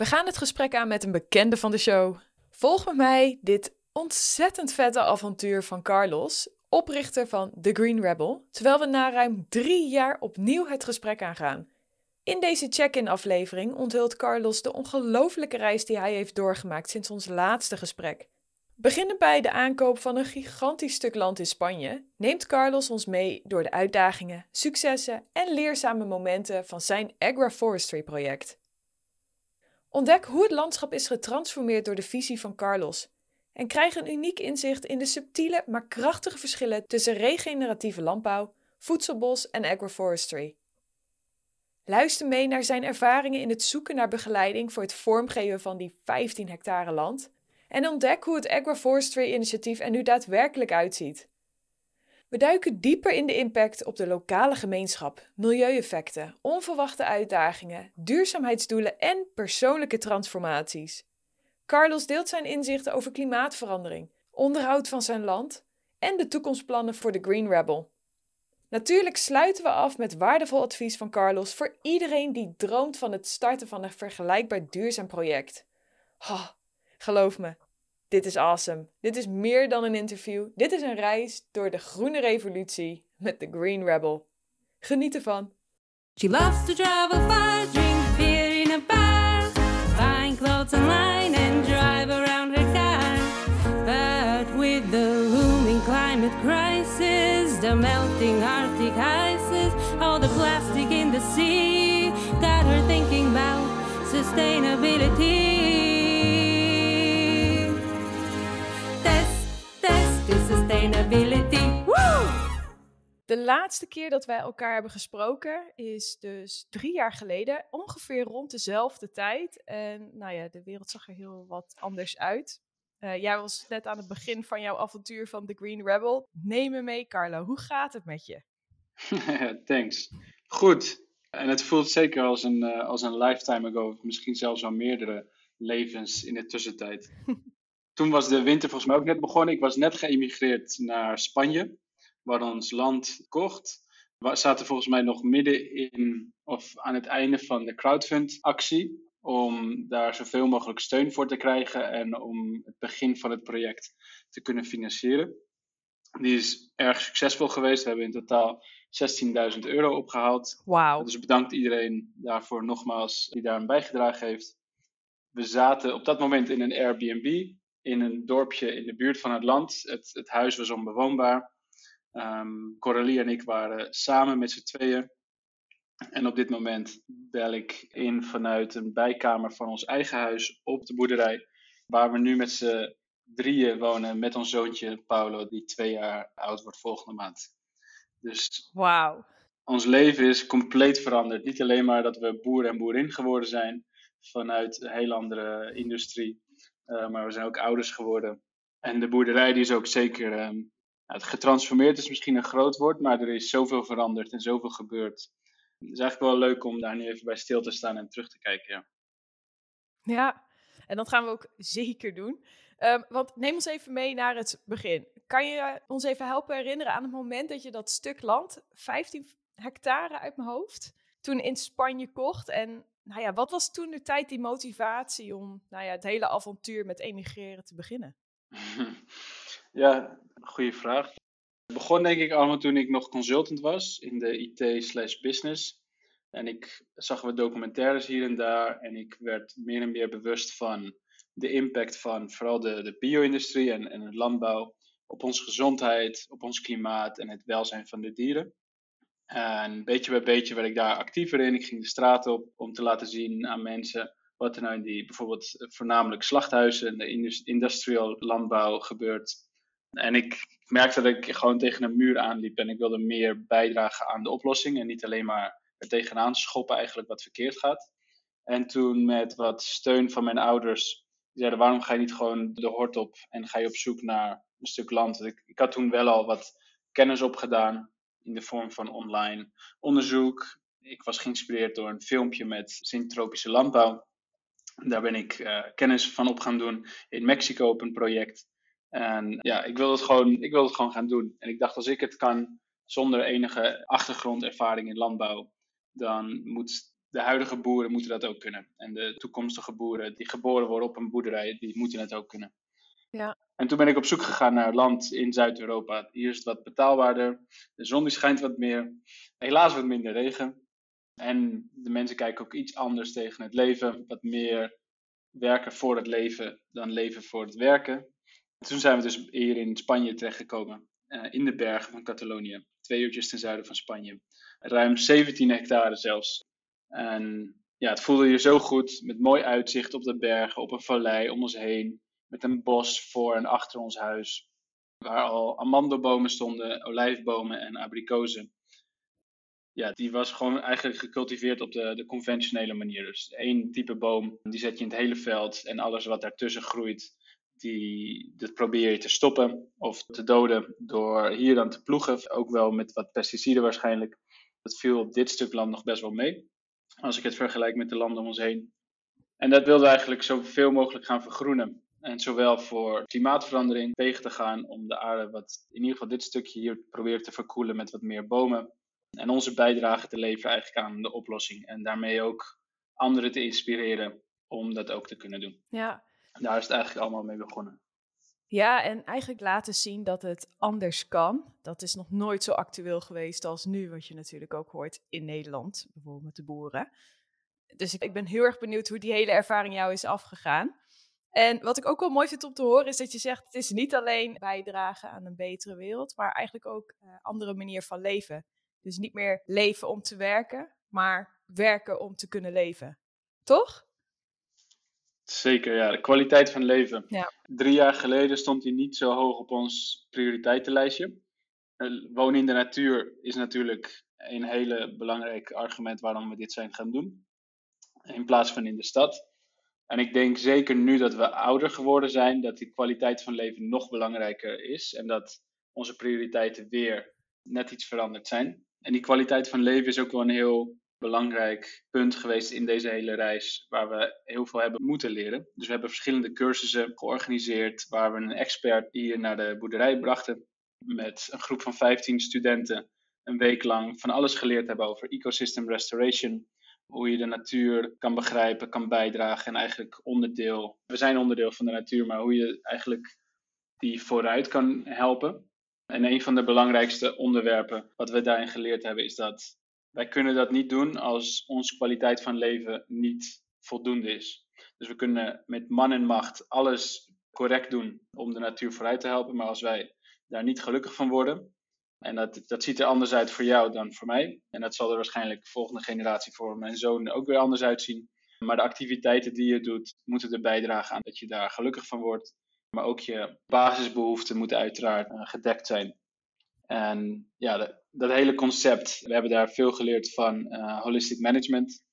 We gaan het gesprek aan met een bekende van de show. Volg met mij dit ontzettend vette avontuur van Carlos, oprichter van The Green Rebel, terwijl we na ruim drie jaar opnieuw het gesprek aangaan. In deze check-in aflevering onthult Carlos de ongelofelijke reis die hij heeft doorgemaakt sinds ons laatste gesprek. Beginnen bij de aankoop van een gigantisch stuk land in Spanje, neemt Carlos ons mee door de uitdagingen, successen en leerzame momenten van zijn agroforestry project. Ontdek hoe het landschap is getransformeerd door de visie van Carlos en krijg een uniek inzicht in de subtiele maar krachtige verschillen tussen regeneratieve landbouw, voedselbos en agroforestry. Luister mee naar zijn ervaringen in het zoeken naar begeleiding voor het vormgeven van die 15 hectare land en ontdek hoe het agroforestry-initiatief er nu daadwerkelijk uitziet. We duiken dieper in de impact op de lokale gemeenschap, milieueffecten, onverwachte uitdagingen, duurzaamheidsdoelen en persoonlijke transformaties. Carlos deelt zijn inzichten over klimaatverandering, onderhoud van zijn land en de toekomstplannen voor de Green Rebel. Natuurlijk sluiten we af met waardevol advies van Carlos voor iedereen die droomt van het starten van een vergelijkbaar duurzaam project. Ha, geloof me, dit is awesome. Dit is meer dan een interview. Dit is een reis door de groene revolutie met de Green Rebel. Geniet ervan. She loves to travel far, drink beer in a bar, buying clothes online and drive around her car. But with the looming climate crisis, the melting Arctic ices, all the plastic in the sea, got her thinking about sustainability. Sustainability. Woo! De laatste keer dat wij elkaar hebben gesproken is dus drie jaar geleden, ongeveer rond dezelfde tijd. En nou ja, de wereld zag er heel wat anders uit. Eh, jij was net aan het begin van jouw avontuur van The Green Rebel. Neem me mee, Carlo. Hoe gaat het met je? Thanks. Goed. En het voelt zeker als een, eh, als een lifetime ago, misschien zelfs al meerdere levens in de tussentijd. Toen was de winter volgens mij ook net begonnen. Ik was net geëmigreerd naar Spanje, waar ons land kocht. We zaten volgens mij nog midden in, of aan het einde van de crowdfund-actie, om daar zoveel mogelijk steun voor te krijgen en om het begin van het project te kunnen financieren. Die is erg succesvol geweest. We hebben in totaal 16.000 euro opgehaald. Wauw. Dus bedankt iedereen daarvoor nogmaals die daar aan bijgedragen heeft. We zaten op dat moment in een Airbnb in een dorpje in de buurt van het land. Het, het huis was onbewoonbaar. Ehm Coralie en ik waren samen met z'n tweeën. En op dit moment bel ik in vanuit een bijkamer van ons eigen huis op de boerderij. Waar we nu met z'n drieën wonen met ons zoontje Paulo, die twee jaar oud wordt volgende maand. Dus Wauw. ons leven is compleet veranderd. Niet alleen maar dat we boer en boerin geworden zijn vanuit een heel andere industrie, maar we zijn ook ouders geworden. En de boerderij die is ook zeker ehm, het getransformeerd is misschien een groot woord, maar er is zoveel veranderd en zoveel gebeurd. Het is eigenlijk wel leuk om daar nu even bij stil te staan en terug te kijken. Ja. Ja, en dat gaan we ook zeker doen. Ehm, want neem ons even mee naar het begin. Kan je ons even helpen herinneren aan het moment dat je dat stuk land, 15 hectare uit mijn hoofd, toen in Spanje kocht? En nou ja, wat was toen de tijd die motivatie om nou ja, het hele avontuur met emigreren te beginnen? ja, goede vraag. Het begon denk ik allemaal toen ik nog consultant was in de IT slash business. En ik zag wat documentaires hier en daar en ik werd meer en meer bewust van de impact van vooral de, de bio-industrie en, en landbouw op onze gezondheid, op ons klimaat en het welzijn van de dieren. En beetje bij beetje werd ik daar actiever in. Ik ging de straat op om te laten zien aan mensen wat er nou in die bijvoorbeeld voornamelijk slachthuizen en de industrial landbouw gebeurt. En ik merkte dat ik gewoon tegen een muur aanliep en ik wilde meer bijdragen aan de oplossing en niet alleen maar er tegenaan schoppen eigenlijk wat verkeerd gaat. En toen met wat steun van mijn ouders, zeiden waarom ga je niet gewoon de hort op en ga je op zoek naar een stuk land. Ik had toen wel al wat kennis opgedaan in de vorm van online onderzoek. Ik was geïnspireerd door een filmpje met syntropische landbouw. Daar ben ik uh, kennis van op gaan doen in Mexico op een project. En ja, ik wilde, het gewoon, ik wilde het gewoon gaan doen. En ik dacht, als ik het kan zonder enige achtergrondervaring in landbouw, dan moet de huidige boeren moeten dat ook kunnen. En de toekomstige boeren die geboren worden op een boerderij, die moeten het ook kunnen. Ja. En toen ben ik op zoek gegaan naar land in Zuid-Europa. Hier is het wat betaalbaarder. De zon die schijnt wat meer. Helaas wat minder regen. En de mensen kijken ook iets anders tegen het leven. Wat meer werken voor het leven dan leven voor het werken. Toen zijn we dus hier in Spanje terechtgekomen. eh, in de bergen van Catalonië. Twee uurtjes ten zuiden van Spanje. Ruim 17 hectare zelfs. En ja, het voelde hier zo goed. Met mooi uitzicht op de bergen, op een vallei om ons heen. Met een bos voor en achter ons huis. Waar al amandelbomen stonden, olijfbomen en abrikozen. Ja, die was gewoon eigenlijk gecultiveerd op de, de conventionele manier. Dus één type boom, die zet je in het hele veld. En alles wat daartussen groeit, die, dat probeer je te stoppen of te doden door hier dan te ploegen. Ook wel met wat pesticiden waarschijnlijk. Dat viel op dit stuk land nog best wel mee. Als ik het vergelijk met de landen om ons heen. En dat wilden we eigenlijk zoveel mogelijk gaan vergroenen. En zowel voor klimaatverandering tegen te gaan om de aarde wat, in ieder geval dit stukje hier proberen te verkoelen met wat meer bomen. En onze bijdrage te leveren eigenlijk aan de oplossing. En daarmee ook anderen te inspireren om dat ook te kunnen doen. Ja. Daar is het eigenlijk allemaal mee begonnen. Ja, en eigenlijk laten zien dat het anders kan. Dat is nog nooit zo actueel geweest als nu, wat je natuurlijk ook hoort in Nederland, bijvoorbeeld met de boeren. Dus ik ben heel erg benieuwd hoe die hele ervaring jou is afgegaan. En wat ik ook wel mooi vind om te horen is dat je zegt, het is niet alleen bijdragen aan een betere wereld, maar eigenlijk ook een andere manier van leven. Dus niet meer leven om te werken, maar werken om te kunnen leven. Toch? Zeker, ja. De kwaliteit van leven. Ja. Drie jaar geleden stond hij niet zo hoog op ons prioriteitenlijstje. Eh, Wonen in de natuur is natuurlijk een hele belangrijk argument waarom we dit zijn gaan doen. In plaats van in de stad. En ik denk zeker nu dat we ouder geworden zijn, dat die kwaliteit van leven nog belangrijker is. En dat onze prioriteiten weer net iets veranderd zijn. En die kwaliteit van leven is ook wel een heel belangrijk punt geweest in deze hele reis, waar we heel veel hebben moeten leren. Dus we hebben verschillende cursussen georganiseerd, waar we een expert hier naar de boerderij brachten, met een groep van 15 studenten, een week lang van alles geleerd hebben over ecosystem restoration, hoe je de natuur kan begrijpen, kan bijdragen en eigenlijk onderdeel, we zijn onderdeel van de natuur, maar hoe je eigenlijk die vooruit kan helpen. En een van de belangrijkste onderwerpen wat we daarin geleerd hebben is dat wij kunnen dat niet doen als onze kwaliteit van leven niet voldoende is. Dus we kunnen met man en macht alles correct doen om de natuur vooruit te helpen, maar als wij daar niet gelukkig van worden, en dat, dat ziet er anders uit voor jou dan voor mij, en dat zal er waarschijnlijk de volgende generatie voor mijn zoon ook weer anders uitzien, maar de activiteiten die je doet, moeten er bijdragen aan dat je daar gelukkig van wordt. Maar ook je basisbehoeften moeten uiteraard uh, gedekt zijn. En ja, dat, dat, hele concept, we hebben daar veel geleerd van uh, holistic management.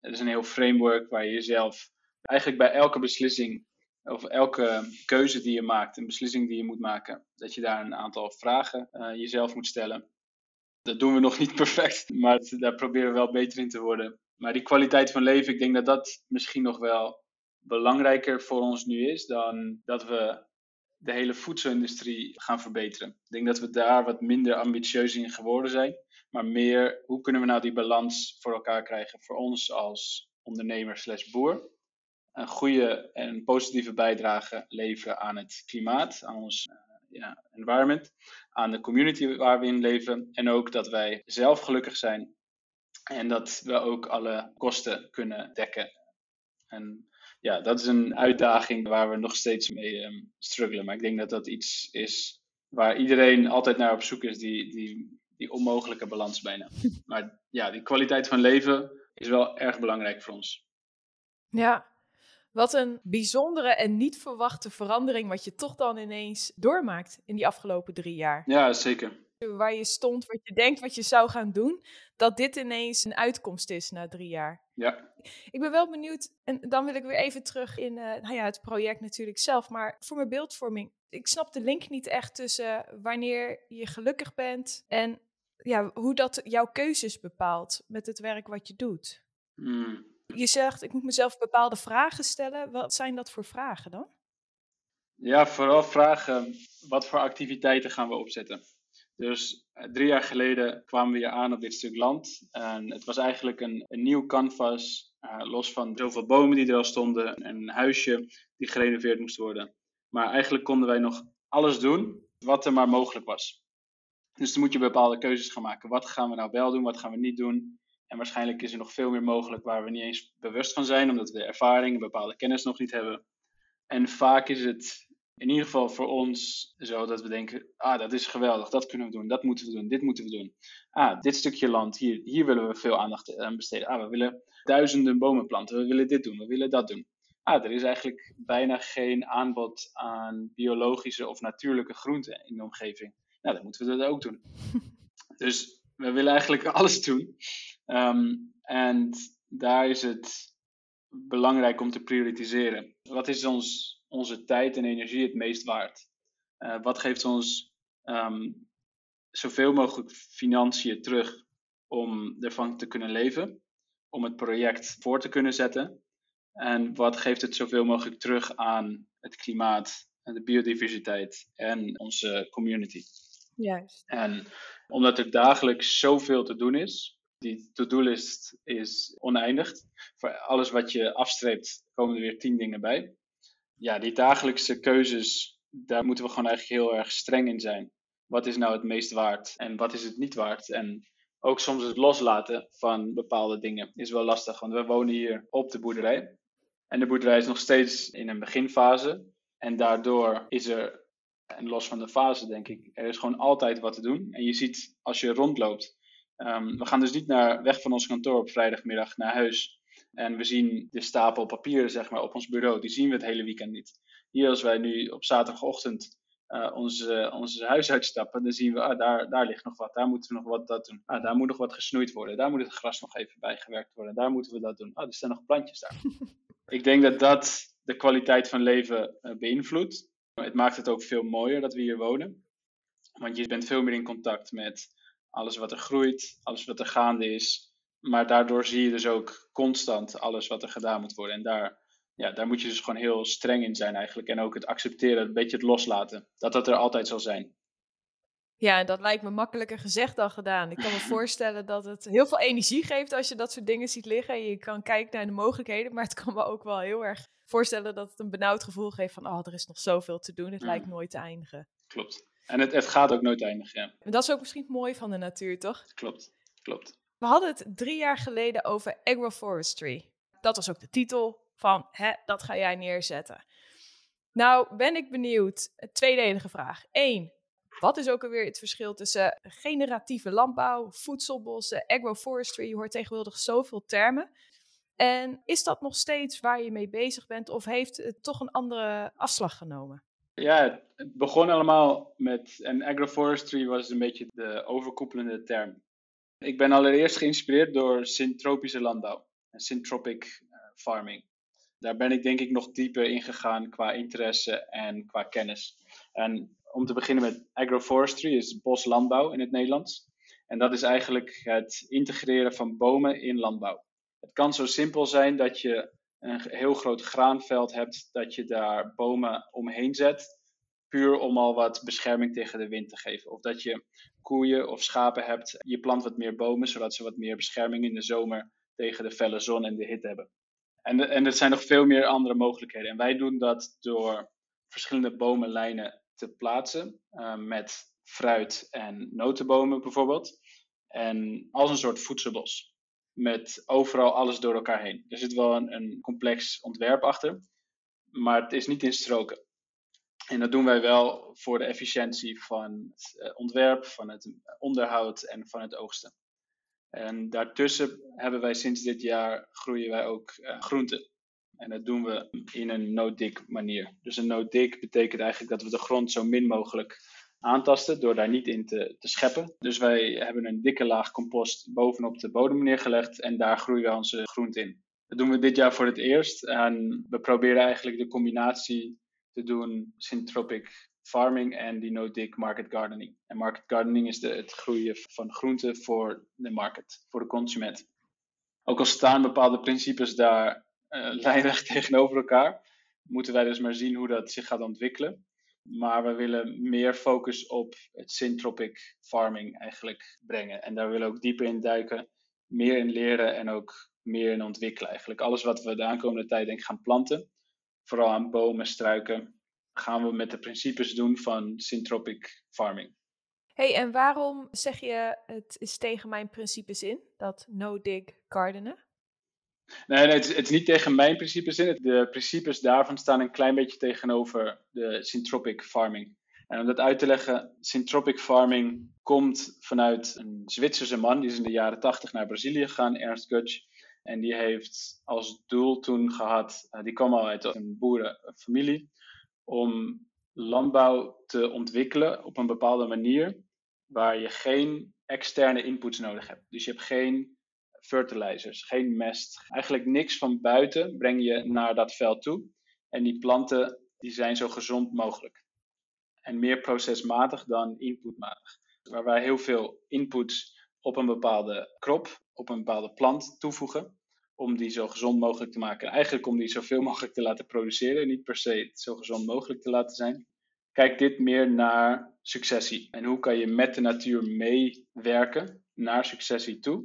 Het is een heel framework waar je jezelf eigenlijk bij elke beslissing of elke keuze die je maakt, een beslissing die je moet maken, dat je daar een aantal vragen uh, jezelf moet stellen. Dat doen we nog niet perfect, maar daar proberen we wel beter in te worden. Maar die kwaliteit van leven, ik denk dat dat misschien nog wel belangrijker voor ons nu is dan dat we de hele voedselindustrie gaan verbeteren. Ik denk dat we daar wat minder ambitieus in geworden zijn, maar meer hoe kunnen we nou die balans voor elkaar krijgen voor ons als ondernemer slash boer. Een goede en positieve bijdrage leveren aan het klimaat, aan ons uh, ja, environment, aan de community waar we in leven en ook dat wij zelf gelukkig zijn en dat we ook alle kosten kunnen dekken. En ja, dat is een uitdaging waar we nog steeds mee um, struggelen. Maar ik denk dat dat iets is waar iedereen altijd naar op zoek is, die, die, die onmogelijke balans bijna. Maar ja, die kwaliteit van leven is wel erg belangrijk voor ons. Ja, wat een bijzondere en niet verwachte verandering wat je toch dan ineens doormaakt in die afgelopen drie jaar. Ja, zeker. Waar je stond, wat je denkt wat je zou gaan doen, dat dit ineens een uitkomst is na drie jaar. Ja. Ik ben wel benieuwd, en dan wil ik weer even terug in uh, nou ja, het project natuurlijk zelf, maar voor mijn beeldvorming. Ik snap de link niet echt tussen wanneer je gelukkig bent en ja, hoe dat jouw keuzes bepaalt met het werk wat je doet. Hmm. Je zegt, ik moet mezelf bepaalde vragen stellen. Wat zijn dat voor vragen dan? Ja, vooral vragen, wat voor activiteiten gaan we opzetten? Dus eh, drie jaar geleden kwamen we hier aan op dit stuk land. En het was eigenlijk een, nieuw canvas, eh, los van zoveel bomen die er al stonden, en een huisje die gerenoveerd moest worden. Maar eigenlijk konden wij nog alles doen wat er maar mogelijk was. Dus dan moet je bepaalde keuzes gaan maken. Wat gaan we nou wel doen, wat gaan we niet doen? En waarschijnlijk is er nog veel meer mogelijk waar we niet eens bewust van zijn, omdat we de ervaring en bepaalde kennis nog niet hebben. En vaak is het in ieder geval voor ons zo dat we denken, ah, dat is geweldig, dat kunnen we doen, dat moeten we doen, dit moeten we doen. Ah, dit stukje land, hier, hier willen we veel aandacht aan besteden. Ah, we willen duizenden bomen planten, we willen dit doen, we willen dat doen. Ah, er is eigenlijk bijna geen aanbod aan biologische of natuurlijke groenten in de omgeving. Nou, dan moeten we dat ook doen. dus we willen eigenlijk alles doen. Ehm, en daar is het belangrijk om te prioritiseren. Wat is ons, onze tijd en energie het meest waard? Uh, wat geeft ons um, zoveel mogelijk financiën terug om ervan te kunnen leven? Om het project voor te kunnen zetten? En wat geeft het zoveel mogelijk terug aan het klimaat, de biodiversiteit en onze community? Juist. En omdat er dagelijks zoveel te doen is, die to-do-list is oneindig. Voor alles wat je afstreept, komen er weer tien dingen bij. Ja, die dagelijkse keuzes, daar moeten we gewoon eigenlijk heel erg streng in zijn. Wat is nou het meest waard en wat is het niet waard? En ook soms het loslaten van bepaalde dingen is wel lastig, want we wonen hier op de boerderij. En de boerderij is nog steeds in een beginfase. En daardoor is er, en los van de fase denk ik, er is gewoon altijd wat te doen. En je ziet als je rondloopt, um, we gaan dus niet naar, weg van ons kantoor op vrijdagmiddag naar huis. En we zien de stapel papieren zeg maar, op ons bureau, die zien we het hele weekend niet. Hier als wij nu op zaterdagochtend uh, onze, onze huis uitstappen, dan zien we, ah, daar, daar ligt nog wat, daar moeten we nog wat dat doen. Ah, daar moet nog wat gesnoeid worden, daar moet het gras nog even bijgewerkt worden, daar moeten we dat doen. Ah, er staan nog plantjes daar. ik denk dat dat de kwaliteit van leven uh, beïnvloedt. Het maakt het ook veel mooier dat we hier wonen. Want je bent veel meer in contact met alles wat er groeit, alles wat er gaande is. Maar daardoor zie je dus ook constant alles wat er gedaan moet worden. En daar, ja, daar moet je dus gewoon heel streng in zijn eigenlijk. En ook het accepteren, een beetje het loslaten. Dat dat er altijd zal zijn. Ja, dat lijkt me makkelijker gezegd dan gedaan. Ik kan me voorstellen dat het heel veel energie geeft als je dat soort dingen ziet liggen. Je kan kijken naar de mogelijkheden, maar het kan me ook wel heel erg voorstellen dat het een benauwd gevoel geeft van, oh, er is nog zoveel te doen. Het mm. lijkt nooit te eindigen. Klopt. En het, het gaat ook nooit eindigen, ja. dat is ook misschien mooi van de natuur, toch? Klopt, klopt. We hadden het drie jaar geleden over agroforestry. Dat was ook de titel van, hè, dat ga jij neerzetten. Nou, ben ik benieuwd. Tweedelige vraag. Eén, wat is ook alweer het verschil tussen generatieve landbouw, voedselbossen, agroforestry? Je hoort tegenwoordig zoveel termen. En is dat nog steeds waar je mee bezig bent of heeft het toch een andere afslag genomen? Ja, het begon allemaal met, en agroforestry was een beetje de overkoepelende term. Ik ben allereerst geïnspireerd door syntropische landbouw, syntropic uh, farming. Daar ben ik denk ik nog dieper in gegaan qua interesse en qua kennis. En om te beginnen met agroforestry, is boslandbouw in het Nederlands. En dat is eigenlijk het integreren van bomen in landbouw. Het kan zo simpel zijn dat je een heel groot graanveld hebt, dat je daar bomen omheen zet, puur om al wat bescherming tegen de wind te geven. Of dat je koeien of schapen hebt, je plant wat meer bomen, zodat ze wat meer bescherming in de zomer tegen de felle zon en de hitte hebben. En, en er zijn nog veel meer andere mogelijkheden. En wij doen dat door verschillende bomenlijnen te plaatsen, uh, met fruit- en notenbomen bijvoorbeeld. En als een soort voedselbos met overal alles door elkaar heen. Er zit wel een, een complex ontwerp achter, maar het is niet in stroken. En dat doen wij wel voor de efficiëntie van het eh, ontwerp, van het onderhoud en van het oogsten. En daartussen hebben wij sinds dit jaar groeien wij ook uh, groenten. En dat doen we in een no-dig manier. Dus een no-dig betekent eigenlijk dat we de grond zo min mogelijk aantasten door daar niet in te, te scheppen. Dus wij hebben een dikke laag compost bovenop de bodem neergelegd en daar groeien we onze groenten in. Dat doen we dit jaar voor het eerst en we proberen eigenlijk de combinatie te doen syntropic farming en die no-dig market gardening. En market gardening is de, het groeien van groenten voor de market, voor de consument. Ook al staan bepaalde principes daar uh, lijnrecht tegenover elkaar, moeten wij dus maar zien hoe dat zich gaat ontwikkelen. Maar we willen meer focus op het syntropic farming eigenlijk brengen. En daar willen we ook dieper in duiken, meer in leren en ook meer in ontwikkelen eigenlijk. Alles wat we de aankomende tijd denk gaan planten, vooral aan bomen, struiken, gaan we met de principes doen van syntropic farming. hey, en waarom zeg je het is tegen mijn principes in, dat no-dig gardenen? Nee, nee het, is, het niet tegen mijn principes in. De principes daarvan staan een klein beetje tegenover de syntropic farming. En om dat uit te leggen, syntropic farming komt vanuit een Zwitserse man. Die is in de jaren 80 naar Brazilië gegaan, Ernst Gutsch. En die heeft als doel toen gehad, uh, die kwam al uit een boerenfamilie, om landbouw te ontwikkelen op een bepaalde manier waar je geen externe inputs nodig hebt. Dus je hebt geen fertilizers, geen mest, eigenlijk niks van buiten breng je naar dat veld toe. En die planten die zijn zo gezond mogelijk. En meer procesmatig dan inputmatig. Waar wij heel veel inputs op een bepaalde krop, op een bepaalde plant toevoegen om die zo gezond mogelijk te maken. En eigenlijk om die zoveel mogelijk te laten produceren, niet per se zo gezond mogelijk te laten zijn. Kijk dit meer naar successie. En hoe kan je met de natuur meewerken naar successie toe?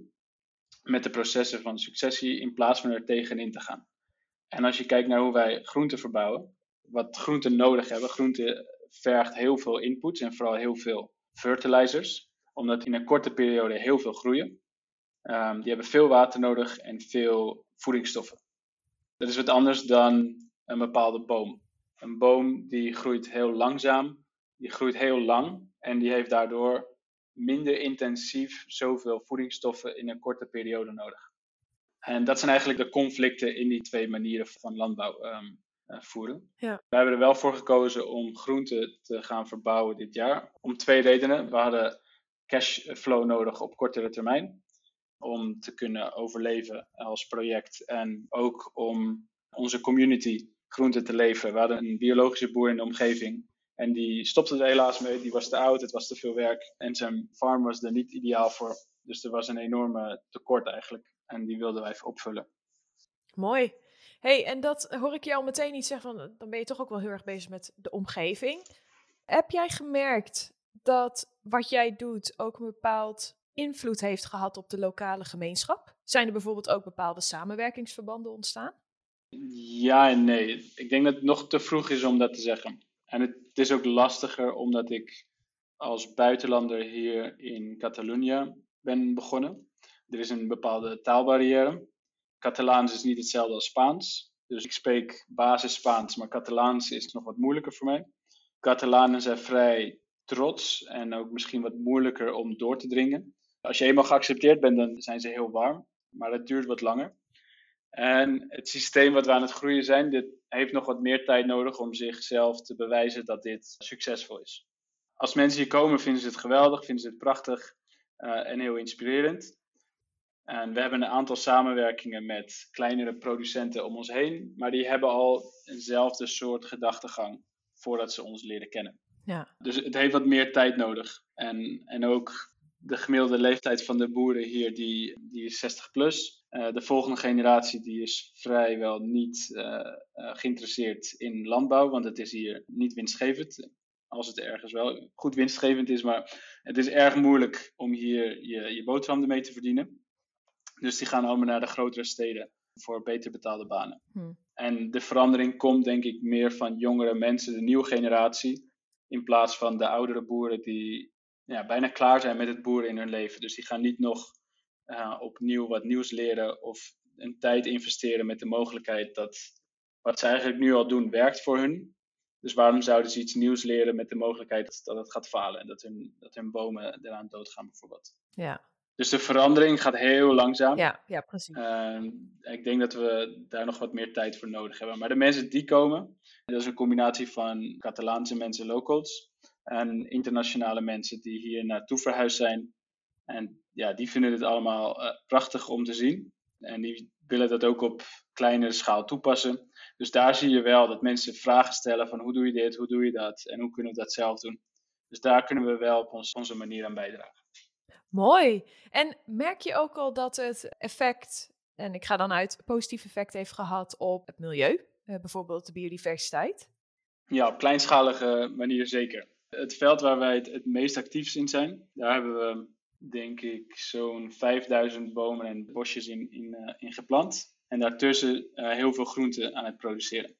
Met de processen van successie in plaats van er tegenin te gaan. En als je kijkt naar hoe wij groenten verbouwen, wat groenten nodig hebben, groenten vergt heel veel inputs en vooral heel veel fertilizers, omdat in een korte periode heel veel groeien. Um, die hebben veel water nodig en veel voedingsstoffen. Dat is wat anders dan een bepaalde boom. Een boom die groeit heel langzaam, die groeit heel lang en die heeft daardoor minder intensief zoveel voedingsstoffen in een korte periode nodig. En dat zijn eigenlijk de conflicten in die twee manieren van landbouw um, uh, voeren. Ja. We hebben er wel voor gekozen om groenten te gaan verbouwen dit jaar. Om twee redenen. We hadden cashflow nodig op kortere termijn om te kunnen overleven als project. En ook om onze community groenten te leveren. We hadden een biologische boer in de omgeving. En die stopte er helaas mee. Die was te oud, het was te veel werk. En zijn farm was er niet ideaal voor. Dus er was een enorme tekort eigenlijk. En die wilden wij even opvullen. Mooi. hey, en dat hoor ik jou meteen niet zeggen. Van, dan ben je toch ook wel heel erg bezig met de omgeving. Heb jij gemerkt dat wat jij doet ook een bepaald invloed heeft gehad op de lokale gemeenschap? Zijn er bijvoorbeeld ook bepaalde samenwerkingsverbanden ontstaan? Ja en nee. Ik denk dat het nog te vroeg is om dat te zeggen. En het is ook lastiger omdat ik als buitenlander hier in Catalonië ben begonnen. Er is een bepaalde taalbarrière. Catalaans is niet hetzelfde als Spaans. Dus ik spreek basis Spaans, maar Catalaans is nog wat moeilijker voor mij. Catalanen zijn vrij trots en ook misschien wat moeilijker om door te dringen. Als je eenmaal geaccepteerd bent, dan zijn ze heel warm, maar dat duurt wat langer. En het systeem wat we aan het groeien zijn, dit heeft nog wat meer tijd nodig om zichzelf te bewijzen dat dit succesvol is. Als mensen hier komen, vinden ze het geweldig, vinden ze het prachtig uh, en heel inspirerend. En we hebben een aantal samenwerkingen met kleinere producenten om ons heen, maar die hebben al eenzelfde soort gedachtegang voordat ze ons leren kennen. Ja. Dus het heeft wat meer tijd nodig. En, en ook de gemiddelde leeftijd van de boeren hier, die, die is 60 plus. Uh, de volgende generatie die is vrijwel niet uh, uh, geïnteresseerd in landbouw, want het is hier niet winstgevend. Als het ergens wel goed winstgevend is, maar het is erg moeilijk om hier je, je boterham ermee te verdienen. Dus die gaan allemaal naar de grotere steden voor beter betaalde banen. Hm. En de verandering komt denk ik meer van jongere mensen, de nieuwe generatie, in plaats van de oudere boeren die ja, bijna klaar zijn met het boeren in hun leven. Dus die gaan niet nog uh, opnieuw wat nieuws leren of een tijd investeren met de mogelijkheid dat wat ze eigenlijk nu al doen werkt voor hun. Dus waarom zouden ze iets nieuws leren met de mogelijkheid dat het gaat falen en dat hun, dat hun bomen eraan doodgaan bijvoorbeeld. Ja. Dus de verandering gaat heel langzaam. Ja, ja precies. Uh, ik denk dat we daar nog wat meer tijd voor nodig hebben. Maar de mensen die komen, dat is een combinatie van Catalaanse mensen, locals, en internationale mensen die hier naartoe verhuisd zijn. En ja, die vinden het allemaal uh, prachtig om te zien. En die willen dat ook op kleinere schaal toepassen. Dus daar zie je wel dat mensen vragen stellen van hoe doe je dit, hoe doe je dat en hoe kunnen we dat zelf doen. Dus daar kunnen we wel op ons, onze manier aan bijdragen. Mooi. En merk je ook al dat het effect, en ik ga dan uit, positief effect heeft gehad op het milieu, uh, bijvoorbeeld de biodiversiteit? Ja, op kleinschalige manier zeker. Het veld waar wij het, het meest actief in zijn, daar hebben we denk ik zo'n 5000 bomen en bosjes in, in, uh, in geplant. En daartussen uh, heel veel groenten aan het produceren.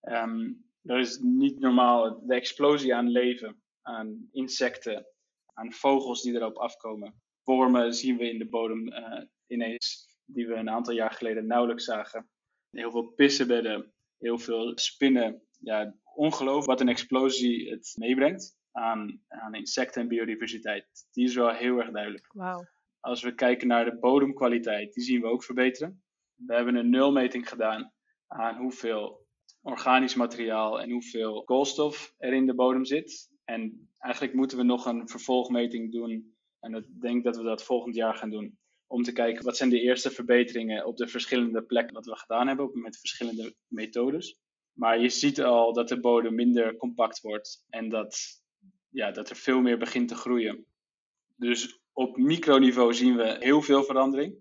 Um, dat is niet normaal. De explosie aan leven, aan insecten, aan vogels die erop afkomen. Wormen zien we in de bodem uh, ineens, die we een aantal jaar geleden nauwelijks zagen. Heel veel pissenbedden, heel veel spinnen. Ja, ongelooflijk wat een explosie het meebrengt aan, aan insecten en biodiversiteit. Die is wel heel erg duidelijk. Als we kijken naar de bodemkwaliteit, die zien we ook verbeteren. We hebben een nulmeting gedaan aan hoeveel organisch materiaal en hoeveel koolstof er in de bodem zit. En eigenlijk moeten we nog een vervolgmeting doen. En ik denk dat we dat volgend jaar gaan doen. Om te kijken wat zijn de eerste verbeteringen op de verschillende plekken wat we gedaan hebben met verschillende methodes. Maar je ziet al dat de bodem minder compact wordt en dat, ja, dat er veel meer begint te groeien. Dus op microniveau zien we heel veel verandering.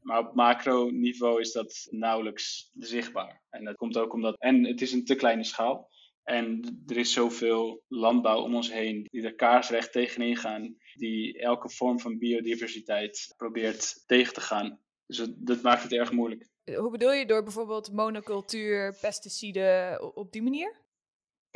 Maar op macroniveau is dat nauwelijks zichtbaar. En dat komt ook omdat. En het is een te kleine schaal. En er is zoveel landbouw om ons heen die er kaarsrecht tegenin gaan, die elke vorm van biodiversiteit probeert tegen te gaan. Dus dat, dat maakt het erg moeilijk. Hoe bedoel je door bijvoorbeeld monocultuur, pesticiden op die manier?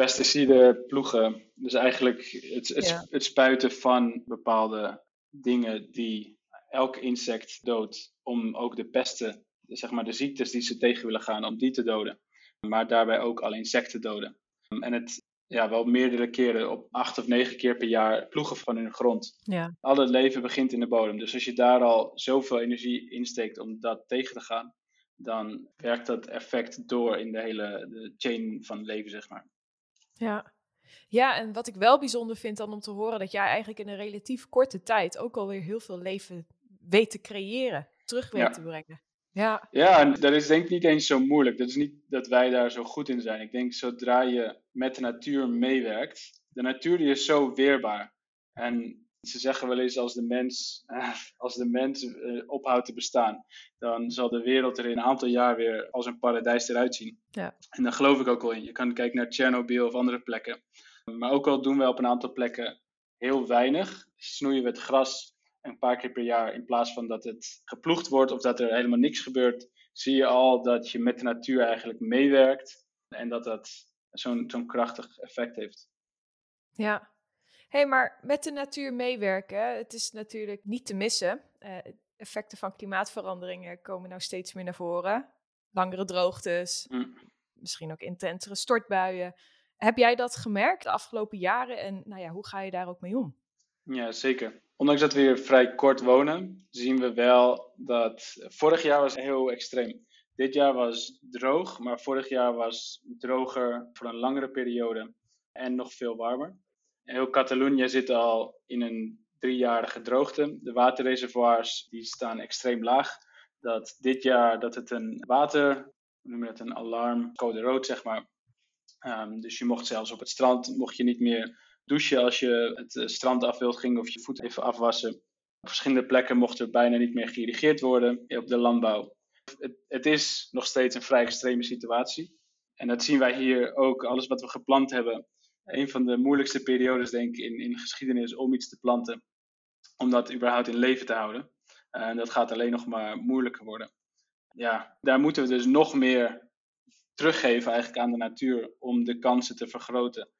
Pesticiden, ploegen. Dus eigenlijk het, het, ja. het spuiten van bepaalde dingen die elk insect doodt. Om ook de pesten, zeg maar de ziektes die ze tegen willen gaan, om die te doden. Maar daarbij ook alle insecten doden. En het ja, wel meerdere keren, op acht of negen keer per jaar, ploegen van hun grond. Ja. Al het leven begint in de bodem. Dus als je daar al zoveel energie insteekt om dat tegen te gaan, dan werkt dat effect door in de hele de chain van leven, zeg maar. Ja. ja, en wat ik wel bijzonder vind dan om te horen, dat jij eigenlijk in een relatief korte tijd ook alweer heel veel leven weet te creëren, terug weet Ja. te brengen. Ja, Ja, en dat is denk ik niet eens zo moeilijk. Dat is niet dat wij daar zo goed in zijn. Ik denk zodra je met de natuur meewerkt, de natuur die is zo weerbaar. En ze zeggen wel eens als de mens, als de mens eh, ophoudt te bestaan, dan zal de wereld er in een aantal jaar weer als een paradijs eruit zien. Ja. En daar geloof ik ook wel in. Je kan kijken naar Tsjernobyl of andere plekken. Maar ook al doen wij op een aantal plekken heel weinig, snoeien we het gras een paar keer per jaar in plaats van dat het geploegd wordt of dat er helemaal niks gebeurt, zie je al dat je met de natuur eigenlijk meewerkt en dat dat zo'n zo'n krachtig effect heeft. ja. Hey, maar met de natuur meewerken, het is natuurlijk niet te missen. Eh, effecten van klimaatveranderingen komen nou steeds meer naar voren. Langere droogtes, Mm. misschien ook intensere stortbuien. Heb jij dat gemerkt de afgelopen jaren en nou ja, hoe ga je daar ook mee om? Ja, zeker. Ondanks dat we hier vrij kort wonen, zien we wel dat vorig jaar was heel extreem. Dit jaar was droog, maar vorig jaar was droger voor een langere periode en nog veel warmer. Heel Catalonië zit al in een driejarige droogte. De waterreservoirs die staan extreem laag. Dat dit jaar dat het een water, hoe noem je dat, een alarm, code rood zeg maar. Ehm, dus je mocht zelfs op het strand mocht je niet meer douchen als je het eh, strand af wilt ging of je voeten even afwassen. Op verschillende plekken mocht er bijna niet meer geïrrigeerd worden op de landbouw. Het, het is nog steeds een vrij extreme situatie. En dat zien wij hier ook, alles wat we geplant hebben. Een van de moeilijkste periodes, denk ik, in, in de geschiedenis om iets te planten. Om dat überhaupt in leven te houden. En dat gaat alleen nog maar moeilijker worden. Ja, daar moeten we dus nog meer teruggeven eigenlijk aan de natuur om de kansen te vergroten.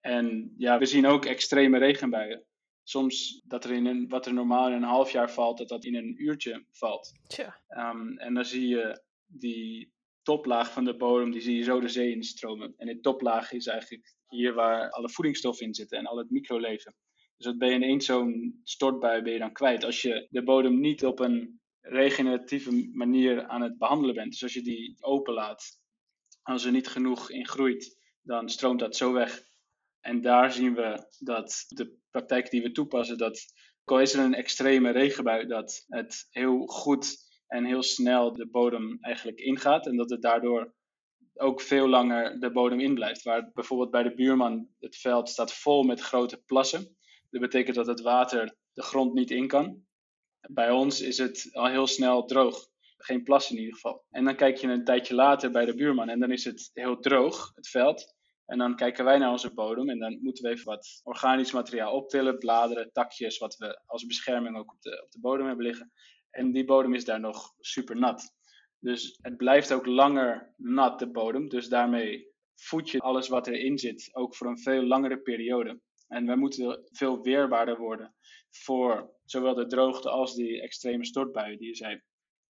En ja, we zien ook extreme regenbuien. Soms dat er in een, wat er normaal in een half jaar valt, dat dat in een uurtje valt. Tja, Um, en dan zie je die toplaag van de bodem, die zie je zo de zee instromen. En die toplaag is eigenlijk hier waar alle voedingsstoffen in zitten en al het microleven. Dus dat ben je in één zo'n stortbui ben je dan kwijt. Als je de bodem niet op een regeneratieve manier aan het behandelen bent. Dus als je die openlaat, als er niet genoeg in groeit, dan stroomt dat zo weg. En daar zien we dat de praktijk die we toepassen, dat al is er een extreme regenbui, dat het heel goed en heel snel de bodem eigenlijk ingaat. En dat het daardoor ook veel langer de bodem in blijft. Waar bijvoorbeeld bij de buurman het veld staat vol met grote plassen. Dat betekent dat het water de grond niet in kan. Bij ons is het al heel snel droog. Geen plas in ieder geval. En dan kijk je een tijdje later bij de buurman en dan is het heel droog, het veld. En dan kijken wij naar onze bodem en dan moeten we even wat organisch materiaal optillen, bladeren, takjes, wat we als bescherming ook op de, op de bodem hebben liggen. En die bodem is daar nog super nat. Dus het blijft ook langer nat, de bodem. Dus daarmee voed je alles wat erin zit, ook voor een veel langere periode. En wij moeten veel weerbaarder worden voor zowel de droogte als die extreme stortbuien die je zei.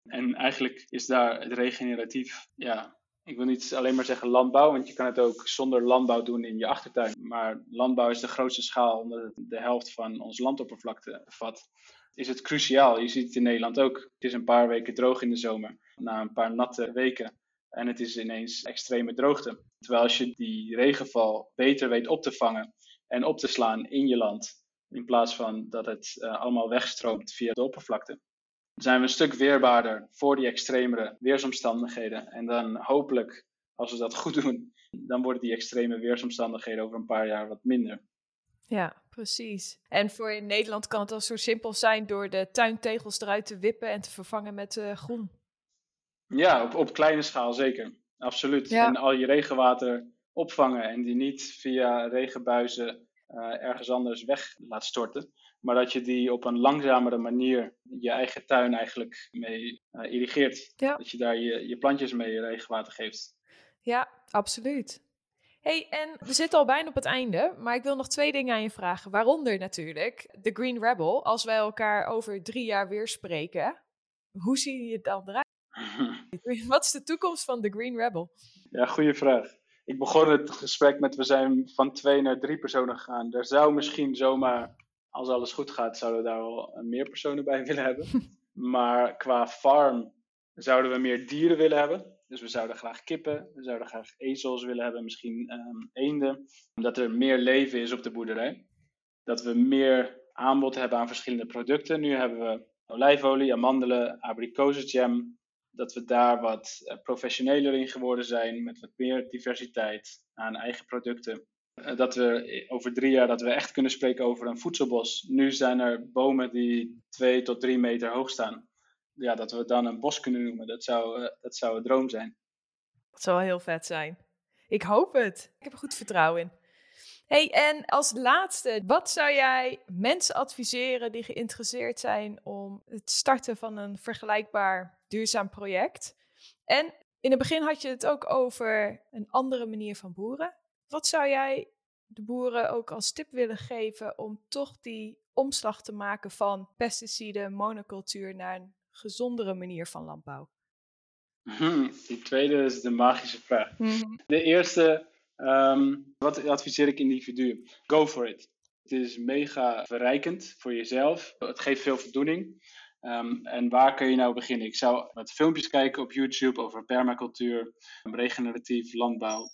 En eigenlijk is daar het regeneratief, ja, ik wil niet alleen maar zeggen landbouw, want je kan het ook zonder landbouw doen in je achtertuin. Maar landbouw is de grootste schaal, omdat het de helft van ons landoppervlakte vat. Is het cruciaal. Je ziet het in Nederland ook. Het is een paar weken droog in de zomer, na een paar natte weken. En het is ineens extreme droogte. Terwijl als je die regenval beter weet op te vangen en op te slaan in je land, in plaats van dat het uh, allemaal wegstroomt via de oppervlakte, zijn we een stuk weerbaarder voor die extremere weersomstandigheden. En dan hopelijk, als we dat goed doen, dan worden die extreme weersomstandigheden over een paar jaar wat minder. Ja, precies. En voor in Nederland kan het al zo simpel zijn door de tuintegels eruit te wippen en te vervangen met uh, groen. Ja, op, op kleine schaal zeker. Absoluut. Ja. En al je regenwater opvangen en die niet via regenbuizen uh, ergens anders weg laat storten. Maar dat je die op een langzamere manier je eigen tuin eigenlijk mee uh, irrigeert. Ja. Dat je daar je, je plantjes mee regenwater geeft. Ja, absoluut. Hey, en we zitten al bijna op het einde, maar ik wil nog twee dingen aan je vragen. Waaronder natuurlijk de Green Rebel. Als wij elkaar over drie jaar weer spreken, hoe zie je het dan eruit? Wat is de toekomst van de Green Rebel? Ja, goede vraag. Ik begon het gesprek met we zijn van twee naar drie personen gegaan. Daar zou misschien zomaar, als alles goed gaat, zouden we daar wel meer personen bij willen hebben. maar qua farm zouden we meer dieren willen hebben. Dus we zouden graag kippen, we zouden graag ezels willen hebben, misschien um, eenden. Dat er meer leven is op de boerderij. Dat we meer aanbod hebben aan verschillende producten. Nu hebben we olijfolie, amandelen, abrikozenjam, dat we daar wat uh, professioneler in geworden zijn, met wat meer diversiteit aan eigen producten. Uh, dat we over drie jaar dat we echt kunnen spreken over een voedselbos. Nu zijn er bomen die twee tot drie meter hoog staan. Ja, dat we dan een bos kunnen noemen, dat zou, uh, dat zou een droom zijn. Dat zou heel vet zijn. Ik hoop het. Ik heb er goed vertrouwen in. Hey, en als laatste, wat zou jij mensen adviseren die geïnteresseerd zijn om het starten van een vergelijkbaar duurzaam project? En in het begin had je het ook over een andere manier van boeren. Wat zou jij de boeren ook als tip willen geven om toch die omslag te maken van pesticiden, monocultuur naar een gezondere manier van landbouw? Hmm, die tweede is de magische vraag. Mm-hmm. De eerste Um, wat adviseer ik individuen? Go for it. Het is mega verrijkend voor jezelf. Het geeft veel voldoening. Um, en waar kun je nou beginnen? Ik zou wat filmpjes kijken op YouTube over permacultuur, regeneratief landbouw,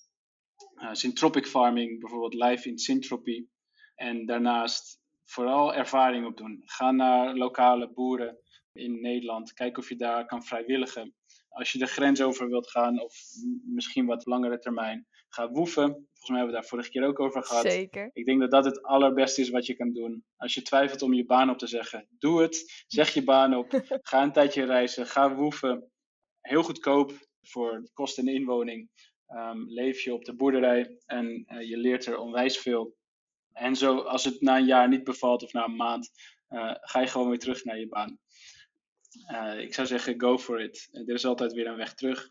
uh, syntropic farming, bijvoorbeeld live in syntropie. En daarnaast vooral ervaring opdoen. Ga naar lokale boeren in Nederland. Kijk of je daar kan vrijwilligen. Als je de grens over wilt gaan, of misschien wat langere termijn, ga woeven. Volgens mij hebben we daar vorige keer ook over gehad. Zeker. Ik denk dat dat het allerbeste is wat je kan doen. Als je twijfelt om je baan op te zeggen, doe het. Zeg je baan op. ga een tijdje reizen. Ga woeven. Heel goedkoop voor kosten en inwoning. Um, leef je op de boerderij en uh, je leert er onwijs veel. En zo, als het na een jaar niet bevalt of na een maand, uh, ga je gewoon weer terug naar je baan. Uh, ik zou zeggen, go for it. Er is altijd weer een weg terug.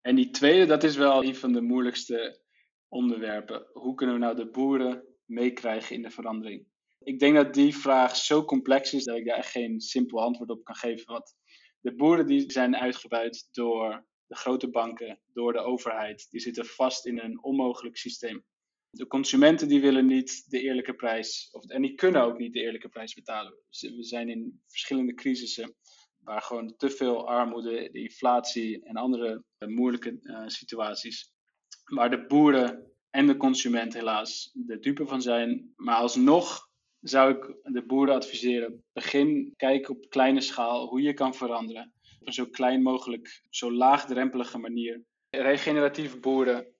En die tweede, dat is wel een van de moeilijkste onderwerpen. Hoe kunnen we nou de boeren meekrijgen in de verandering? Ik denk dat die vraag zo complex is dat ik daar geen simpel antwoord op kan geven. Want de boeren die zijn uitgebuit door de grote banken, door de overheid. Die zitten vast in een onmogelijk systeem. De consumenten die willen niet de eerlijke prijs, of, en die kunnen ook niet de eerlijke prijs betalen. We zijn in verschillende crisissen waar gewoon te veel armoede, de inflatie en andere uh, moeilijke uh, situaties, waar de boeren en de consument helaas de dupe van zijn. Maar alsnog zou ik de boeren adviseren, begin kijken op kleine schaal hoe je kan veranderen. Op zo klein mogelijk, zo laagdrempelige manier. Regeneratief boeren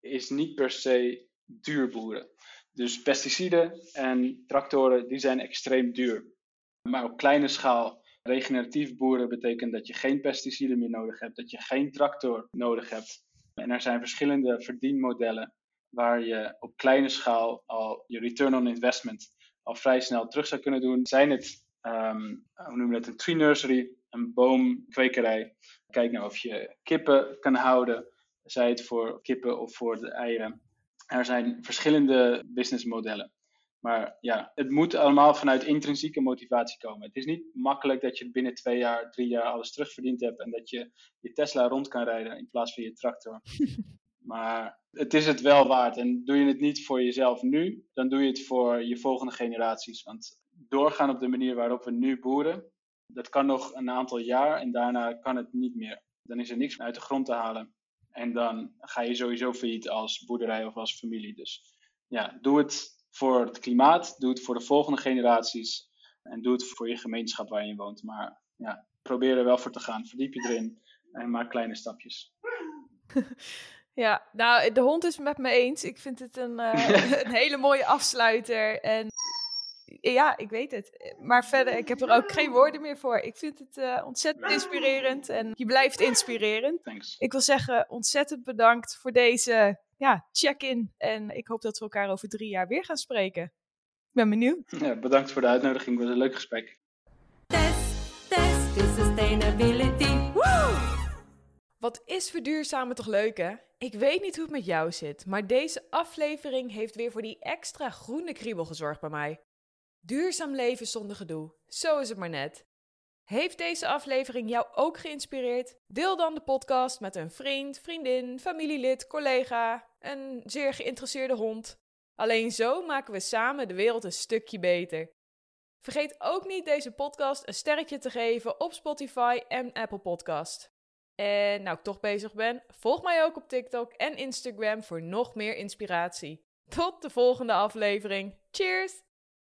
is niet per se duur boeren. Dus pesticiden en tractoren die zijn extreem duur. Maar op kleine schaal Regeneratief boeren betekent dat je geen pesticiden meer nodig hebt, dat je geen tractor nodig hebt. En er zijn verschillende verdienmodellen waar je op kleine schaal al je return on investment al vrij snel terug zou kunnen doen. Zijn het, um, noemen we een tree nursery, een boomkwekerij. Kijk nou of je kippen kan houden, zij het voor kippen of voor de eieren. Er zijn verschillende businessmodellen. Maar ja, het moet allemaal vanuit intrinsieke motivatie komen. Het is niet makkelijk dat je binnen twee jaar, drie jaar alles terugverdiend hebt en dat je je Tesla rond kan rijden in plaats van je tractor. maar het is het wel waard. En doe je het niet voor jezelf nu, dan doe je het voor je volgende generaties. Want doorgaan op de manier waarop we nu boeren, dat kan nog een aantal jaar en daarna kan het niet meer. Dan is er niks uit de grond te halen. En dan ga je sowieso failliet als boerderij of als familie. Dus ja, doe het voor het klimaat, doe het voor de volgende generaties en doe het voor je gemeenschap waar je woont. Maar ja, probeer er wel voor te gaan. Verdiep je erin en maak kleine stapjes. Ja, nou, de hond is het met me eens. Ik vind het een, uh, een hele mooie afsluiter. En ja, ik weet het. Maar verder, ik heb er ook geen woorden meer voor. Ik vind het uh, ontzettend inspirerend en je blijft inspirerend. Thanks. Ik wil zeggen, ontzettend bedankt voor deze ja, check-in. En ik hoop dat we elkaar over drie jaar weer gaan spreken. Ik ben benieuwd. Ja, bedankt voor de uitnodiging. Het was een leuk gesprek. Test, test is sustainability. Woo! Wat is verduurzamen toch leuk, hè? Ik weet niet hoe het met jou zit, maar deze aflevering heeft weer voor die extra groene kriebel gezorgd bij mij. Duurzaam leven zonder gedoe. Zo is het maar net. Heeft deze aflevering jou ook geïnspireerd? Deel dan de podcast met een vriend, vriendin, familielid, collega, een zeer geïnteresseerde hond. Alleen zo maken we samen de wereld een stukje beter. Vergeet ook niet deze podcast een sterretje te geven op Spotify en Apple Podcast. En nou ik toch bezig ben, volg mij ook op TikTok en Instagram voor nog meer inspiratie. Tot de volgende aflevering. Cheers!